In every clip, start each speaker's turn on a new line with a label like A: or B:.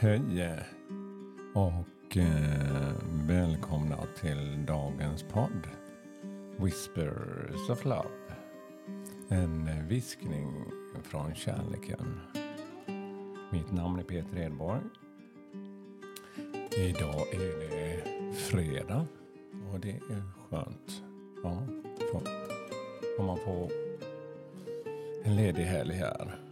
A: Hej eh, och eh, välkomna till dagens podd Whispers of Love. En viskning från kärleken. Mitt namn är Peter Edborg. Idag är det fredag och det är skönt. Ja, om man får en ledig helg här.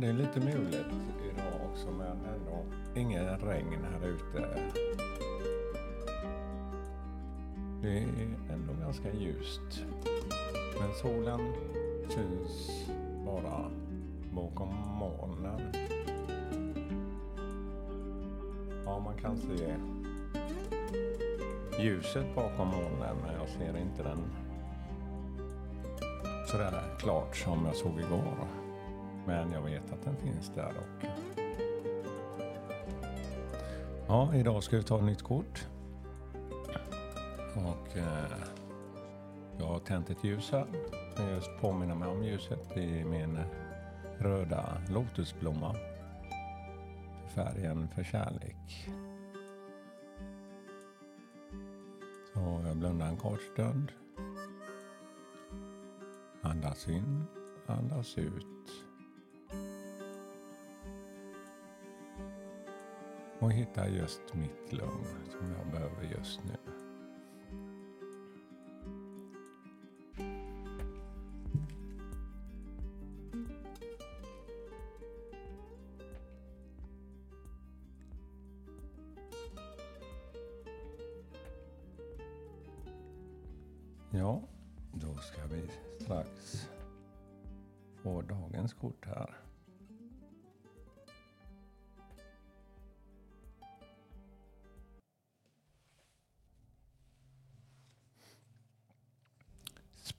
A: Det är lite mulet idag också men ändå ingen regn här ute. Det är ändå ganska ljust. Men solen syns bara bakom molnen. Ja, man kan se ljuset bakom molnen men jag ser inte den sådär klart som jag såg igår. Men jag vet att den finns där och Ja, idag ska vi ta ett nytt kort. Och eh, jag har tänt ett ljus här. Jag påminner mig om ljuset i min röda lotusblomma. Färgen för kärlek. Så jag blundar en kort stund. Andas in, andas ut. Och hitta just mitt lugn som jag behöver just nu. Ja, då ska vi strax få dagens kort här.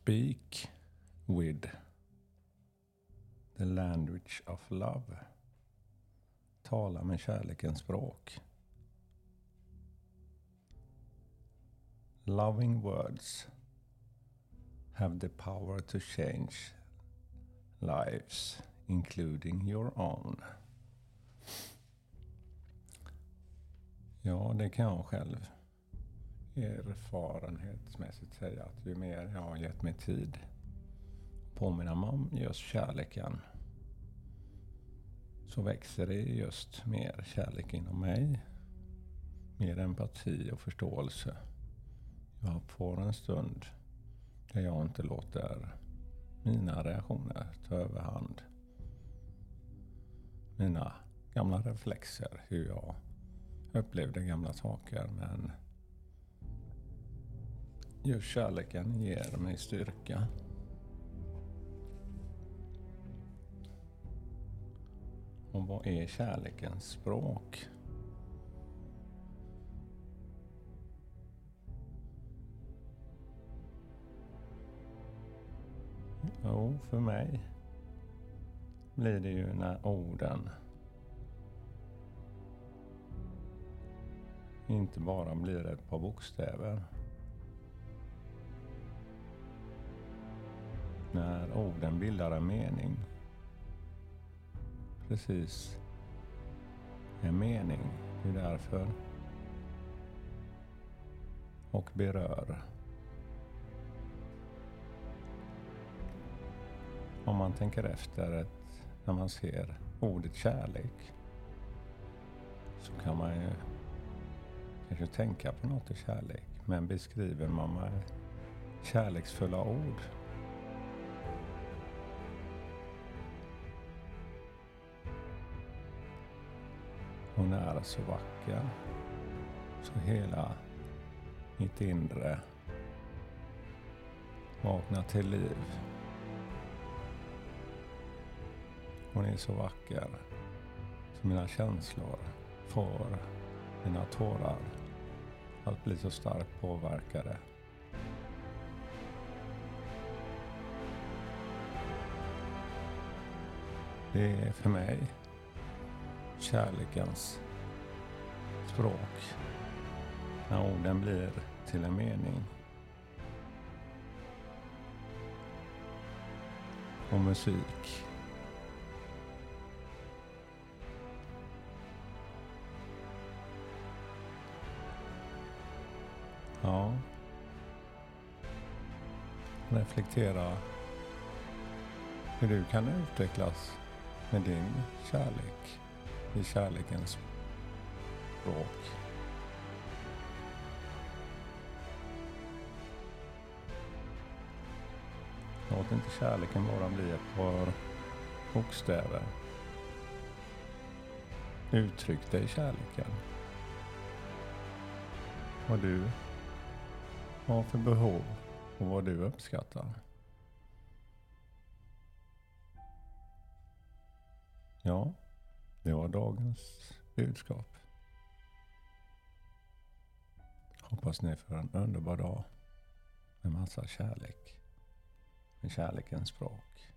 A: Speak with the language of love. Tala med kärlekens språk. Loving words have the power to change lives, including your own. Ja, det kan jag själv erfarenhetsmässigt säga att ju mer jag har gett mig tid påminna mig om just kärleken så växer det just mer kärlek inom mig. Mer empati och förståelse. Jag får en stund där jag inte låter mina reaktioner ta överhand. Mina gamla reflexer, hur jag upplevde gamla saker. Men just kärleken ger mig styrka. Och vad är kärlekens språk? Jo, för mig blir det ju när orden inte bara blir ett par bokstäver. När orden bildar en mening. Precis en mening. Det är därför. Och berör. om man tänker efter ett, när man ser ordet kärlek så kan man ju kanske tänka på något i kärlek. Men beskriver man med kärleksfulla ord Hon är så vacker. Så hela mitt inre vaknar till liv. Hon är så vacker. Så mina känslor får mina tårar att bli så starkt påverkade. Det är för mig kärlekens språk. När orden blir till en mening. och musik. Ja. Reflektera hur du kan utvecklas med din kärlek i kärlekens språk. Låt inte kärleken bara bli ett par bokstäver. Uttryck dig i kärleken. Vad du har för behov och vad du uppskattar. Ja, det var dagens budskap. Hoppas ni får en underbar dag med massa kärlek. Med kärlekens språk.